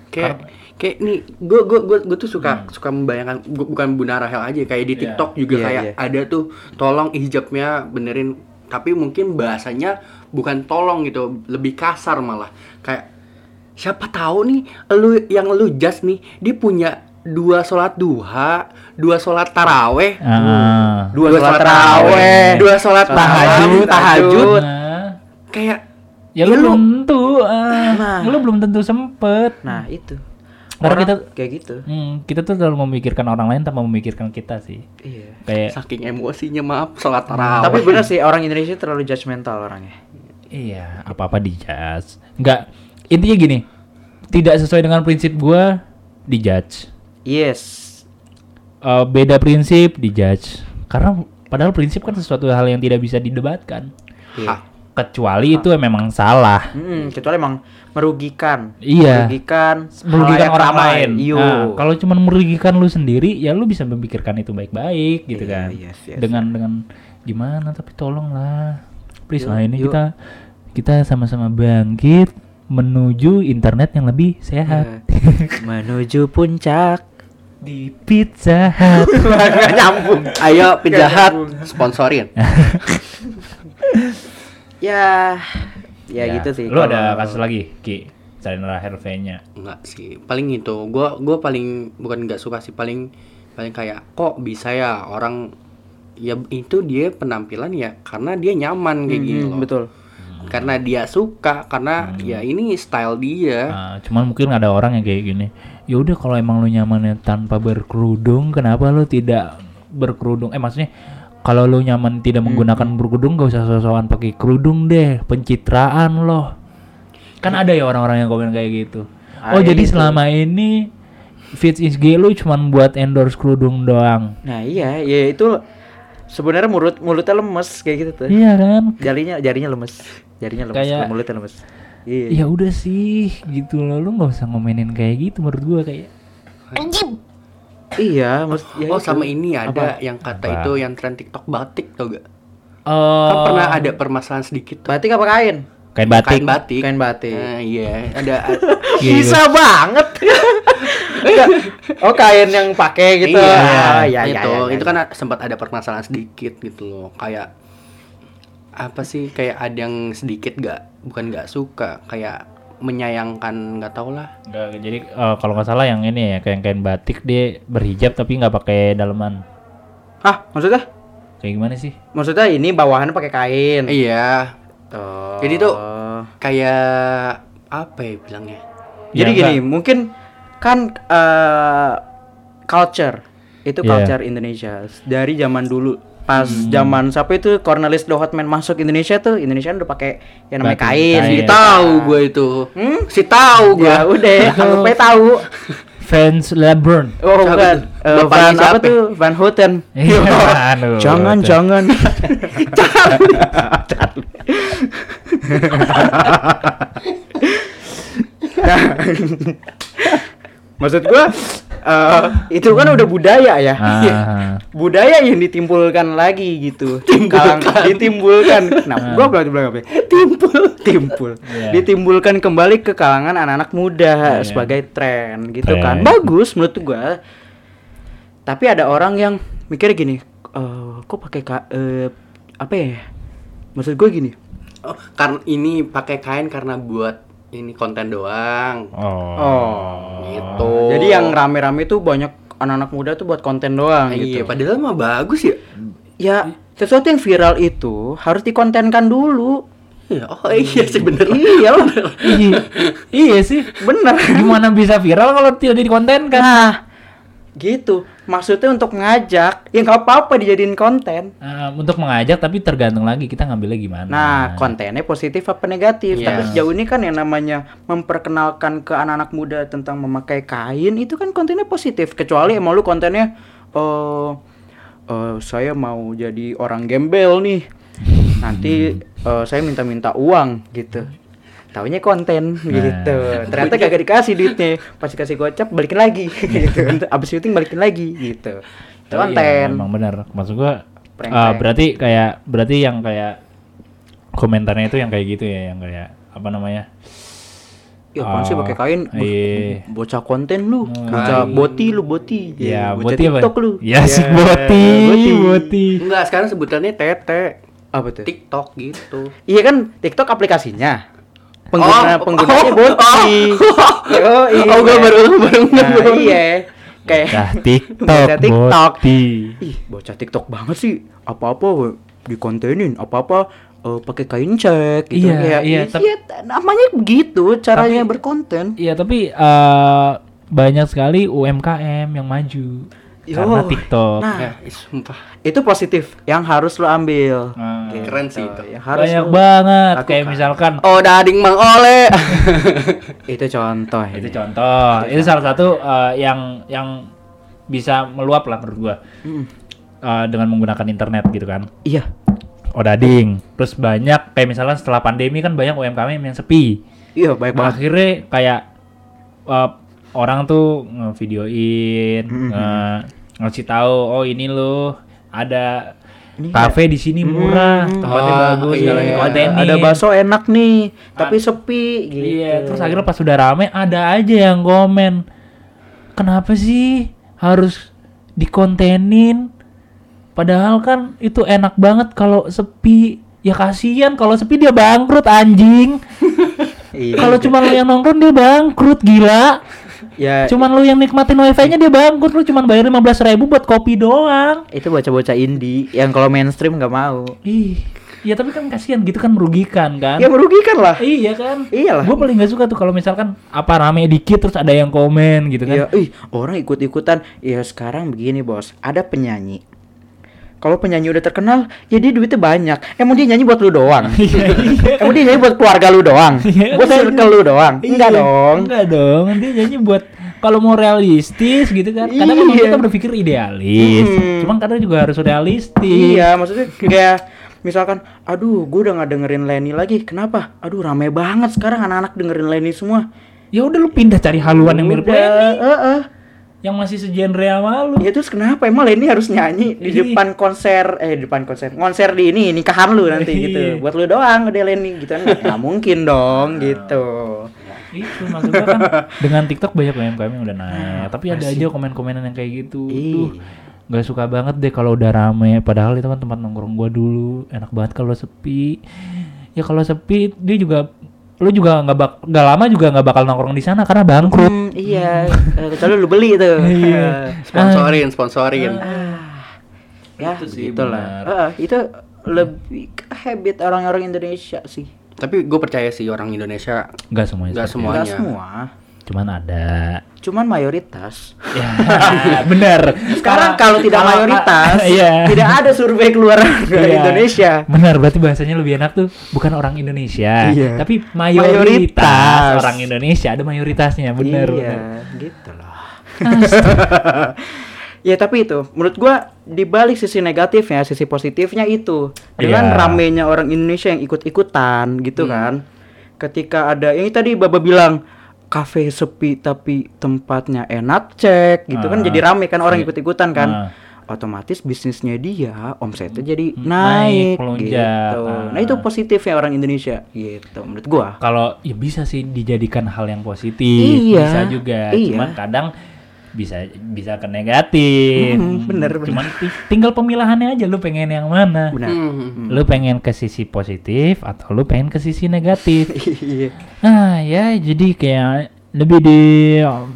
kayak kayak nih gue gue gue gue tuh suka suka membayangkan gua- bukan Bunda Rahel aja kayak di Iya. TikTok juga Iya, kayak iya. ada tuh tolong hijabnya benerin tapi mungkin bahasanya bukan tolong gitu lebih kasar malah kayak siapa tahu nih lu yang lu just nih dia punya dua sholat duha dua sholat taraweh Ah. dua sholat taraweh dua sholat Tahajud, tahajud. Nah, kayak ya lu Ya lu- belum tentu, ah, Nah. lu belum tentu sempet. nah itu Karena Orang kita- kayak gitu Hmm, kita tuh selalu memikirkan orang lain tanpa memikirkan kita sih. iya Kayak saking emosinya maaf sholat taraweh tapi bener sih orang Indonesia terlalu judgmental orangnya iya, apa-apa dijudge. Enggak, intinya gini. Tidak sesuai dengan prinsip gua dijudge. yes Eh, beda prinsip dijudge. Karena padahal prinsip kan sesuatu hal yang tidak bisa didebatkan. Iya. Kecuali itu memang salah. Mm, kecuali emang merugikan Iya. merugikan merugikan orang lain. Yo. Nah, kalau cuma merugikan lu sendiri, ya lu bisa memikirkan itu baik-baik gitu Iya, kan. yes, yes, dengan dengan gimana tapi tolonglah. Please Yuk, lah ini yuk. kita kita sama-sama bangkit menuju internet yang lebih sehat Eh, menuju puncak di Pizza Hut. nyambung ayo Pizza Hut sponsorin ya ya, gitu sih Lu ada kasus lagi, Ki? Selain Rahel V-nya. Enggak sih, paling itu. Gua gua paling bukan nggak suka sih, paling paling kayak kok bisa ya orang ya itu dia penampilan ya karena dia nyaman kayak Hmm, gitu loh. betul Karena dia suka, karena ya ini style dia. Nah, cuman mungkin ada orang yang kayak gini. Ya udah kalau emang lu nyamannya tanpa berkerudung, kenapa lu tidak berkerudung? Eh maksudnya kalau lu nyaman tidak menggunakan berkerudung, gak usah sosokan pakai kerudung deh, pencitraan loh. Kan ada ya orang-orang yang komen kayak gitu. Oh Ada jadi gitu. selama ini Fits IG lu cuman buat endorse kerudung doang. nah iya ya itu sebenarnya mulut mulutnya lemes kayak gitu tuh Iya kan? jarinya jarinya lemes jarinya lemes Kayak- mulutnya lemes iya Ya udah sih, gitu loh. Lu nggak usah ngomenin kayak gitu menurut gua kayak. iya mas ya oh itu. sama ini ada Apa? yang kata Apa? itu yang tren TikTok batik tau gak? Oh, Kan pernah ada permasalahan sedikit tuh. batik apa kain kain batik. Kain batik. kain batik Nah, iya, ada Iya, bisa banget oh kain yang pakai gitu Iya, Ah, ya, ya, itu, ya, ya, itu kan sempat ada permasalahan sedikit gitu loh. Kayak apa sih? Kayak ada yang sedikit gak, bukan gak suka, kayak menyayangkan nggak tau lah. Nggak, jadi eh, kalau nggak salah yang ini ya kain kain batik dia berhijab tapi nggak pakai daleman. Hah, maksudnya? Kayak gimana sih? Maksudnya ini bawahannya pakai kain. Iya, Oh. Jadi tuh kayak apa ya bilangnya? Jadi Ya, gini, enggak. mungkin kan eh, culture itu Iya. culture Indonesia dari zaman dulu pas zaman siapa itu Cornelis the Hotman masuk Indonesia tuh Indonesia udah pakai yang namanya Batu, kain, kain. gitu. Tahu gue itu. Hmm? Si tahu gue. Ya udah, anggap aja tahu. Fans LeBron. Oh bukan? Eh, Bapaknya Van apa siapa? tuh? Van Houten. Iya, jangan, jangan. Maksud gua eh, itu kan udah budaya ya. Ah. budaya yang ditimbulkan lagi gitu. Kalang, ditimbulkan. Nah, gua bilang bilang apa? ya? Timbul, timbul. Iya. Ditimbulkan kembali ke kalangan anak-anak muda Iya. sebagai tren gitu Tren. kan. Bagus menurut gua. Tapi ada orang yang mikir gini, eh kok pakai ka- eh, apa ya? Maksud gue gini. Oh, karena ini pakai kain karena buat ini konten doang. Oh. Oh. Gitu. Jadi yang rame-rame tuh banyak anak-anak muda tuh buat konten doang Iya, gitu. padahal mah bagus ya. Ya, sesuatu yang viral itu harus dikontenkan dulu. Iya, oh iya sih bener. iya iya, iya sih. Bener. Gimana bisa viral kalau tidak dikontenkan? Nah, gitu. Maksudnya untuk ngajak, ya nggak apa-apa dijadiin konten. Eh, untuk mengajak tapi tergantung lagi kita ngambilnya gimana. Nah, kontennya positif apa negatif. Iya. Tapi sejauh ini kan yang namanya memperkenalkan ke anak-anak muda tentang memakai kain itu kan kontennya positif. Kecuali emang lu kontennya eh eh, saya mau jadi orang gembel nih. Nanti eh, saya minta-minta uang gitu. Taunya konten gitu. Ternyata gak dikasih duitnya. Pas dikasih gocap balikin lagi gitu. Abis syuting balikin lagi gitu. Itu Oh, iya, konten. emang benar. Maksud gua Prank, eh, prank. berarti kayak berarti yang kayak komentarnya itu yang kayak gitu ya, yang kayak apa namanya? Ya apaan sih Oh, pakai kain? Bo- iya. Bocah konten lu, Oh, bocah iya. boti lu, boti. Ya, bocah boti apa? TikTok lu. Ya, si Ya, boti, boti. boti. Enggak, sekarang sebutannya tete. Apa tuh? TikTok gitu. Iya kan TikTok aplikasinya. Pengguna Oh, penggunanya oh, boti. Oh, iya. Oh, gua baru- baru Nah, iya. Kayak Nah, TikTok, Bocah TikTok. boti. Ih, bocah TikTok banget sih. Apa-apa dikontenin, apa-apa eh, pakai kain cek gitu. Iya, Kayak, iya, iya, tap- namanya begitu caranya Tapi- berkonten. Iya, tapi eh, banyak sekali UMKM yang maju Yo. karena TikTok. Nah, Ya, sumpah. itu positif yang harus lo ambil. Nah, Gitu. Keren sih itu. Yang harus banyak banget lakukan. kayak misalkan Oh, dading Mang Ole. itu contoh itu contoh itu salah satu eh, yang yang bisa meluap lah menurut gua Mm. Eh, dengan menggunakan internet gitu kan Iya. odading terus banyak kayak misalnya setelah pandemi kan banyak UMKM yang sepi Iya, baik banget. akhirnya kayak eh, orang tuh ngevideoin Mhm. nge- ngasih tahu oh ini loh ada Ini kafe di sini murah Mhm. tempatnya Oh, bagus iya. ada, bakso enak nih, tapi sepi gitu. Iya, terus akhirnya pas sudah rame ada aja yang komen. Kenapa sih harus dikontenin? Padahal kan itu enak banget kalau sepi. Ya kasihan kalau sepi dia bangkrut anjing. Iya. kalau cuma yang nongkrong dia bangkrut gila. Ya Cuman lu yang nikmatin wifi-nya dia bangkrut lu cuma bayar 15.000 ribu buat kopi doang. itu bocah-bocah indie yang kalau mainstream nggak mau. Ih, ya tapi kan kasihan gitu kan merugikan kan. Ya merugikan lah. Iya kan? Iyalah. Gue paling gak suka tuh kalau misalkan apa rame dikit terus ada yang komen gitu kan. Iya, ih, orang ikut-ikutan. Ya sekarang begini, Bos. Ada penyanyi. Kalau penyanyi udah terkenal, ya dia duitnya banyak. Emang dia nyanyi buat lu doang? Emang dia nyanyi buat keluarga lu doang? Iya, buat enggak. circle lu doang? Enggak Iya, dong. Enggak dong. Dia nyanyi buat kalau mau realistis gitu kan. Kadang Iya. kita berpikir idealis. Hmm. Cuman kadang juga harus realistis. Iya, maksudnya kayak misalkan, aduh, gue udah nggak dengerin Lenny lagi. Kenapa? Aduh, rame banget sekarang anak-anak dengerin Lenny semua. Ya udah lu pindah cari haluan yang mirip Lenny heeh. Yang masih segenre sama lu. Ya terus kenapa emang Lenny harus nyanyi di Iya. depan konser eh di depan konser konser di ini nikahan lu nanti Iya. gitu buat lu doang udah Lenny gitu kan nggak mungkin dong gitu Itu maksud gua kan dengan TikTok banyak UMKM yang udah naik, tapi ada aja komen-komenan yang kayak gitu. Duh, nggak suka banget deh kalau udah rame. Padahal itu kan tempat nongkrong gua dulu, enak banget kalau sepi. Ya kalau sepi dia juga lu juga nggak bak nggak lama juga nggak bakal nongkrong di sana karena bangkrut. Hmm, iya Eh, kecuali lu beli tuh Iya. Sponsorin, sponsorin. Ah, ya Itu sih gitulah. Heeh, itu lebih ke habit orang-orang Indonesia sih Tapi gue percaya sih orang Indonesia Nggak semuanya. Nggak seperti semuanya. Nggak semua itu. Cuman ada. cuman mayoritas. Ya, benar. Sekarang kalau tidak mayoritas, iya. tidak ada survei keluar dari Iya. Indonesia. Benar, berarti bahasanya lebih enak tuh bukan orang Indonesia, Iya. tapi mayoritas, Mayoritas. orang Indonesia ada mayoritasnya, benar. iya, benar. gitu loh. ya tapi itu, menurut gua di balik sisi negatifnya, sisi positifnya itu dengan Iya. ramenya orang Indonesia yang ikut-ikutan gitu kan. Ketika ada yang tadi Baba bilang kafe sepi tapi tempatnya enak cek gitu kan Ah. jadi rame kan orang Iya. ikut-ikutan kan. Ah. Otomatis bisnisnya dia omsetnya jadi Naik, naik, melonjak. gitu. Ah. Nah itu positifnya orang Indonesia gitu menurut gua. Kalau ya bisa sih dijadikan hal yang positif, Iya, bisa juga. iya. Cuman kadang bisa bisa ke negatif. Hmm, bener, bener. Cuman ti- tinggal pemilahannya aja lu pengen yang mana. Benar. Hmm. Lu pengen ke sisi positif atau lu pengen ke sisi negatif. Iya. ah ya jadi kayak lebih di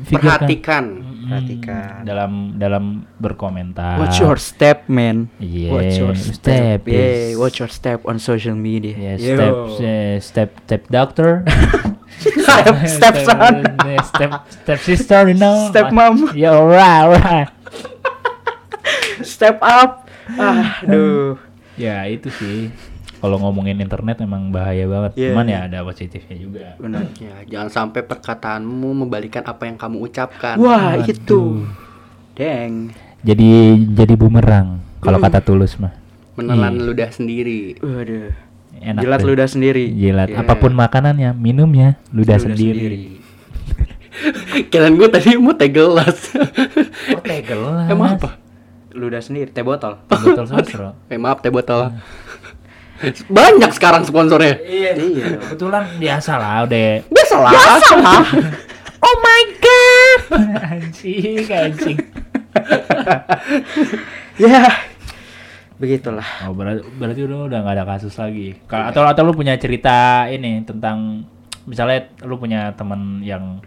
Perhatikan. Perhatikan. dalam dalam berkomentar. Watch your step, man. Yeah, watch your step step. Yeah, watch your step on social media. Yo. step eh, step step doctor. step, step son. step step sister, you know. Step mom. Ya, alright, alright. Step up. Ah, aduh. Ya, itu sih. Kalau ngomongin internet emang bahaya banget. Iya. Cuman ya ada positifnya juga. Benar. Ya, jangan sampai perkataanmu membalikan apa yang kamu ucapkan. Wah, Waduh. itu. Deng. Jadi jadi bumerang kalau kata tulus mah. Menelan Iya. ludah sendiri. Waduh. Enak Jilat ludah sendiri. Jilat Iya. apa pun makanannya, minumnya ludah, Ludah sendiri. Kirain gue tadi mau teh gelas. Oh, teh gelas. Emang apa? Ludah sendiri, teh botol. Botol sosro. Eh maaf teh botol. Banyak sekarang sponsornya. Iya. Iya. Kebetulan biasa lah udah. Biasa lah. Oh my god. anjing, anjing. Ya. Begitulah. Oh, berarti, berarti udah udah nggak ada kasus lagi. Ka- Atau atau lu punya cerita ini tentang misalnya lu punya temen yang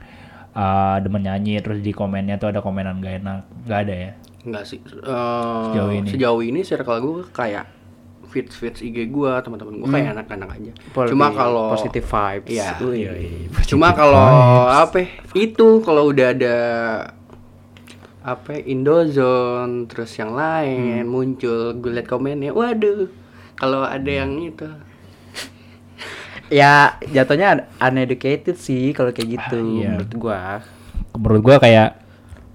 uh, demen nyanyi terus di komennya tuh ada komenan gak enak, nggak ada ya? Enggak sih. Eh, Sejauh ini. Sejauh ini circle gue kayak feeds feeds IG gue teman-teman gue kayak anak-anak aja. Lebih Cuma kalau positive vibes. Iya. Cuma kalau apa ya, itu kalau udah ada apa ya, Indozone terus yang lain muncul gue liat komennya waduh kalau ada yang itu Ya, jatuhnya uneducated sih kalau kayak gitu Ah, iya. menurut gua. Menurut gua kayak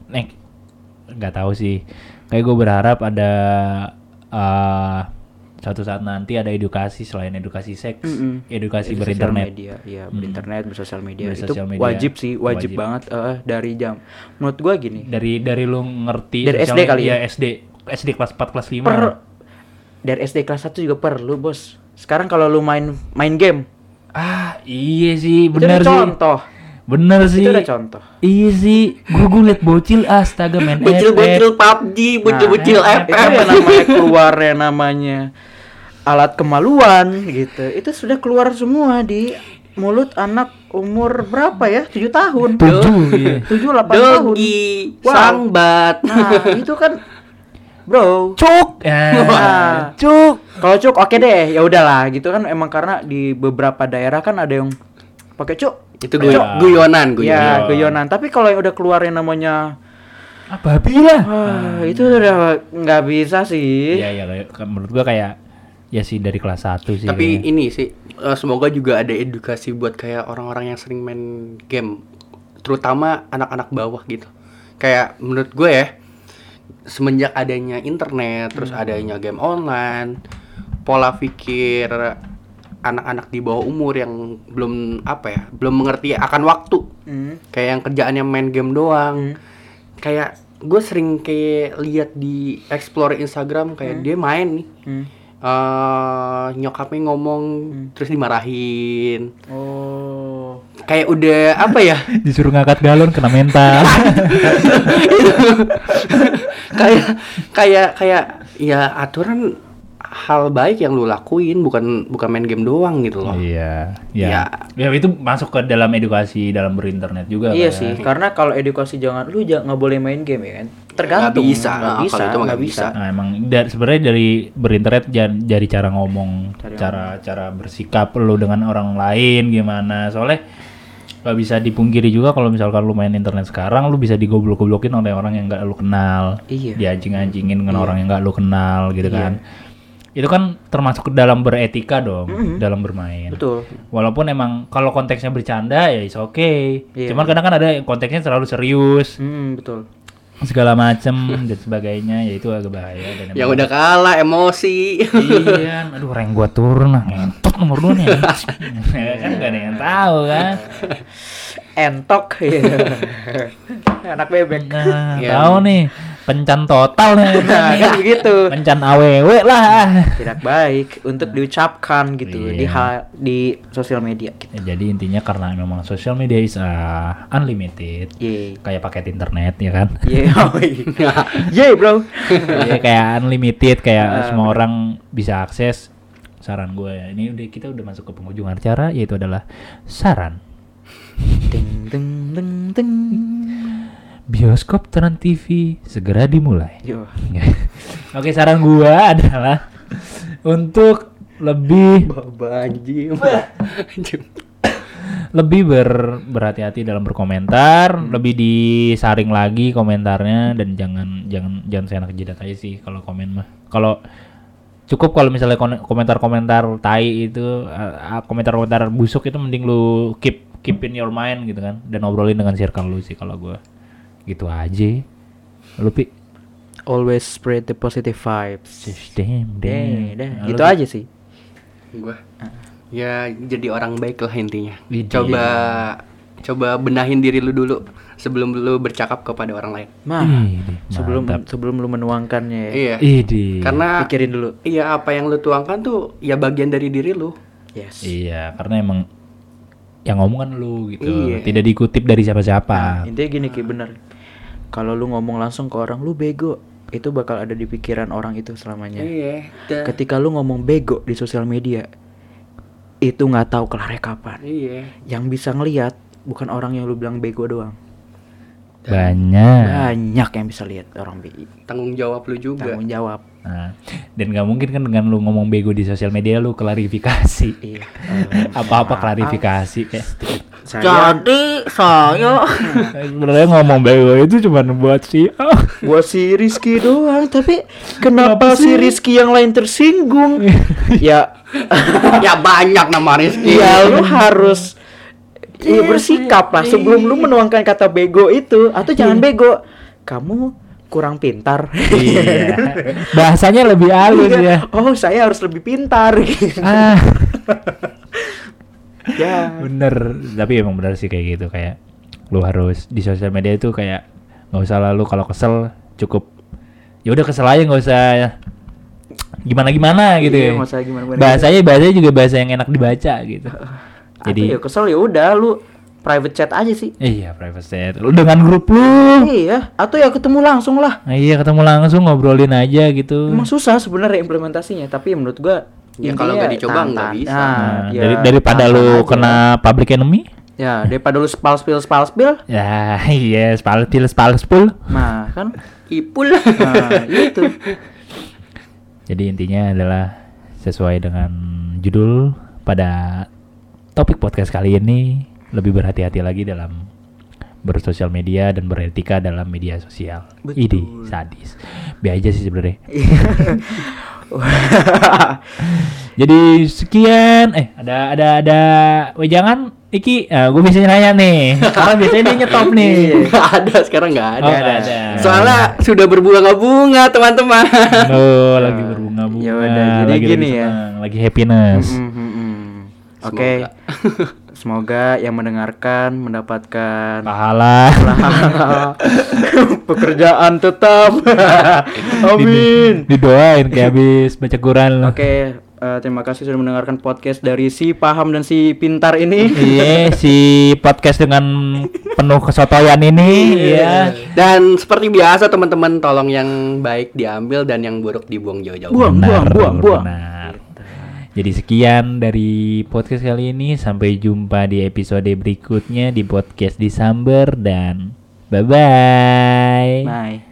nek nggak tahu sih. Kayak gue berharap ada uh, suatu saat nanti ada edukasi selain edukasi seks, Mm-mm. edukasi Bersosial berinternet. media, iya, berinternet, bersosial media. Bersosial itu media. wajib sih, wajib, Wajib. banget eh, dari jam. Menurut gua gini, Dari dari lu ngerti Dari SD kali ya? SD SD kelas 4 kelas 5. per dari SD kelas 1 juga perlu, Bos. Sekarang kalau lu main main game, Ah, iya sih, udah sih. contoh. Bener sih. Itu udah contoh. Iya sih, gue gue liat bocil astaga main bocil-bocil FF. PUBG bocil-bocil Nah, itu FF yang namanya keluar yang namanya alat kemaluan gitu. Itu sudah keluar semua di mulut anak umur berapa ya? 7 tahun. Tujuh, iya. 7 8 tahun. Dogi Wow. Sangbat Nah, itu kan bro. Cuk. Ya. Nah, Cuk. kalau cuk oke deh, ya udahlah gitu kan emang karena di beberapa daerah kan ada yang pakai cuk. Itu guy- Ya. guyonan guyonan Ya, guyonan. Tapi kalau yang udah keluar yang namanya Apa bila? wah, itu udah nggak bisa sih. Iya, iya kayak- menurut gua kayak ya sih dari kelas 1 sih. tapi kayaknya. ini sih eh, semoga juga ada edukasi buat kayak orang-orang yang sering main game terutama anak-anak bawah gitu kayak menurut gue ya semenjak adanya internet terus adanya game online pola pikir anak-anak di bawah umur yang belum apa ya belum mengerti akan waktu. Hmm. kayak yang kerjaannya main game doang. Kayak gue sering kayak lihat di explore Instagram kayak dia main nih. Hmm. eh nyokapnya ngomong terus dimarahin. Oh. kayak udah apa ya? Disuruh ngangkat galon kena mental. kayak kayak kayak ya aturan hal baik yang lu lakuin bukan bukan main game doang gitu loh Iya, ya. Ya itu masuk ke dalam edukasi dalam berinternet juga Iya kan. sih, karena kalau edukasi jangan lu jangan nggak boleh main game ya kan. Tergantung. Nggak bisa, nggak nah, bisa, kalau itu mah nggak bisa. bisa. Nah, emang da- sebenarnya dari berinternet dari cara ngomong, Cara cara cara bersikap lu dengan orang lain gimana. Soalnya Gak bisa dipungkiri juga kalau misalkan lu main internet sekarang lu bisa digoblok-goblokin oleh orang yang gak lu kenal. Iya. Dianjing-anjingin dengan Iya. orang yang gak lu kenal gitu Iya. kan. Itu kan termasuk ke dalam beretika dong, dalam bermain. Betul. Walaupun emang kalau konteksnya bercanda ya is oke. Iya. Cuman kadang kan ada yang konteksnya terlalu serius Hmm, betul. segala macem dan sebagainya ya itu agak bahaya dan Yang udah kalah emosi. iya aduh rank gua turun lah ngentot nomor dua nih Ya kan gak ada yang tahu kan Entok. Anak bebek. nah Iya. tahu nih pencan total nih Nah, kan begitu. pencan aww lah Tidak baik untuk diucapkan gitu di Iya. di sosial media gitu. Ya, jadi intinya karena memang social media is uh, unlimited Yeay. kayak paket internet ya kan Yeay. Yeay, bro. Jadi kayak unlimited kayak Ah, semua orang bisa akses saran gue ya ini udah kita udah masuk ke penghujung acara yaitu adalah saran Ting ting ting ting. Bioskop Trans TV segera dimulai. Yo. oke saran gua adalah untuk lebih Banjir. lebih ber berhati-hati dalam berkomentar lebih disaring lagi komentarnya dan jangan jangan jangan seenak jidat aja sih kalau komen mah. Kalau cukup kalau misalnya komentar-komentar tai itu uh, uh, komentar-komentar busuk itu mending lu keep keep in your mind gitu kan dan obrolin dengan circle lu sih kalau gua gitu aja lu pi Always spread the positive vibes. damn Deh, damn deh. Nah, Gitu aja sih. Gua. Ya jadi orang baik lah intinya. Widih. Coba coba benahin diri lu dulu sebelum lu bercakap kepada orang lain. Nah, sebelum mantap. sebelum lu menuangkannya ya. Iya. Idih. Karena Pikirin dulu. iya apa yang lu tuangkan tuh ya bagian dari diri lu. Yes. Iya, karena emang yang ngomong kan lu gitu. Iya. Tidak dikutip dari siapa-siapa. Intinya gini Ki, bener. Kalau lu ngomong langsung ke orang lu bego, itu bakal ada di pikiran orang itu selamanya. Iya. da- Ketika lu ngomong bego di sosial media, itu nggak tahu kelarnya kapan. Iya. Yang bisa ngelihat bukan orang yang lu bilang bego doang. Banyak. Banyak yang bisa lihat orang BI. Tanggung jawab lu juga. Tanggung jawab. Nah, dan nggak mungkin kan dengan lu ngomong bego di sosial media lu klarifikasi. Iya. Apa-apa klarifikasi kayak. Saya Jadi saya Sebenarnya ngomong bego itu cuma buat si oh. buat si Rizky doang, tapi kenapa Kenapa si? Rizky yang lain tersinggung? ya, ya banyak nama Rizky. ya lu harus ya, bersikap lah sebelum lu menuangkan kata bego itu atau jangan bego. Kamu kurang pintar. iya. Bahasanya lebih halus ya. Oh, saya harus lebih pintar. Ah, ya. bener. Tapi emang bener sih kayak gitu kayak lu harus di sosial media itu kayak nggak usah lalu kalau kesel cukup ya udah kesel aja nggak usah gimana gimana gitu Iya, ya. nggak usah gimana-gimana. bahasanya bahasanya juga bahasa yang enak dibaca gitu Jadi jadi ya kesel ya udah lu private chat aja sih. iya private chat lu dengan grup lu Iya, atau ya ketemu langsung lah. Nah, iya ketemu langsung ngobrolin aja gitu Emang susah sebenarnya implementasinya, tapi menurut gua Ya, kalau nggak dicoba nggak bisa. Nah, Nah, ya, dari daripada lu aja. kena public enemy ya daripada lu spal spil spal spil. ya iya spal pil spal spul Nah, kan Ipul. nah, itu. jadi intinya adalah sesuai dengan judul pada topik podcast kali ini lebih berhati-hati lagi dalam bersosial media dan beretika dalam media sosial. Betul. Idi sadis. Bi aja sih sebenarnya. Jadi sekian eh ada ada ada wejangan Iki, gue biasanya nanya nih. Karena biasanya dia nyetop nih. Nggak ada sekarang nggak ada. Oh, nggak ada. Soalnya sudah berbunga-bunga teman-teman. Oh, lagi berbunga-bunga. Ya udah, jadi lagi gini ya. senang, Lagi happiness. Mm, mm, mm. Oke. Semoga yang mendengarkan mendapatkan Pahala. pekerjaan tetap. Amin. Di- didoain kayak habis baca Quran. Oke, eh, terima kasih sudah mendengarkan podcast dari si paham dan si pintar ini. Iya, si podcast dengan penuh kesotoyan ini ya. Dan seperti biasa teman-teman tolong yang baik diambil dan yang buruk dibuang jauh-jauh. Buang, buang, buang, buang. benar. Jadi sekian dari podcast kali ini sampai jumpa di episode berikutnya di podcast di Samber dan bye bye. Bye.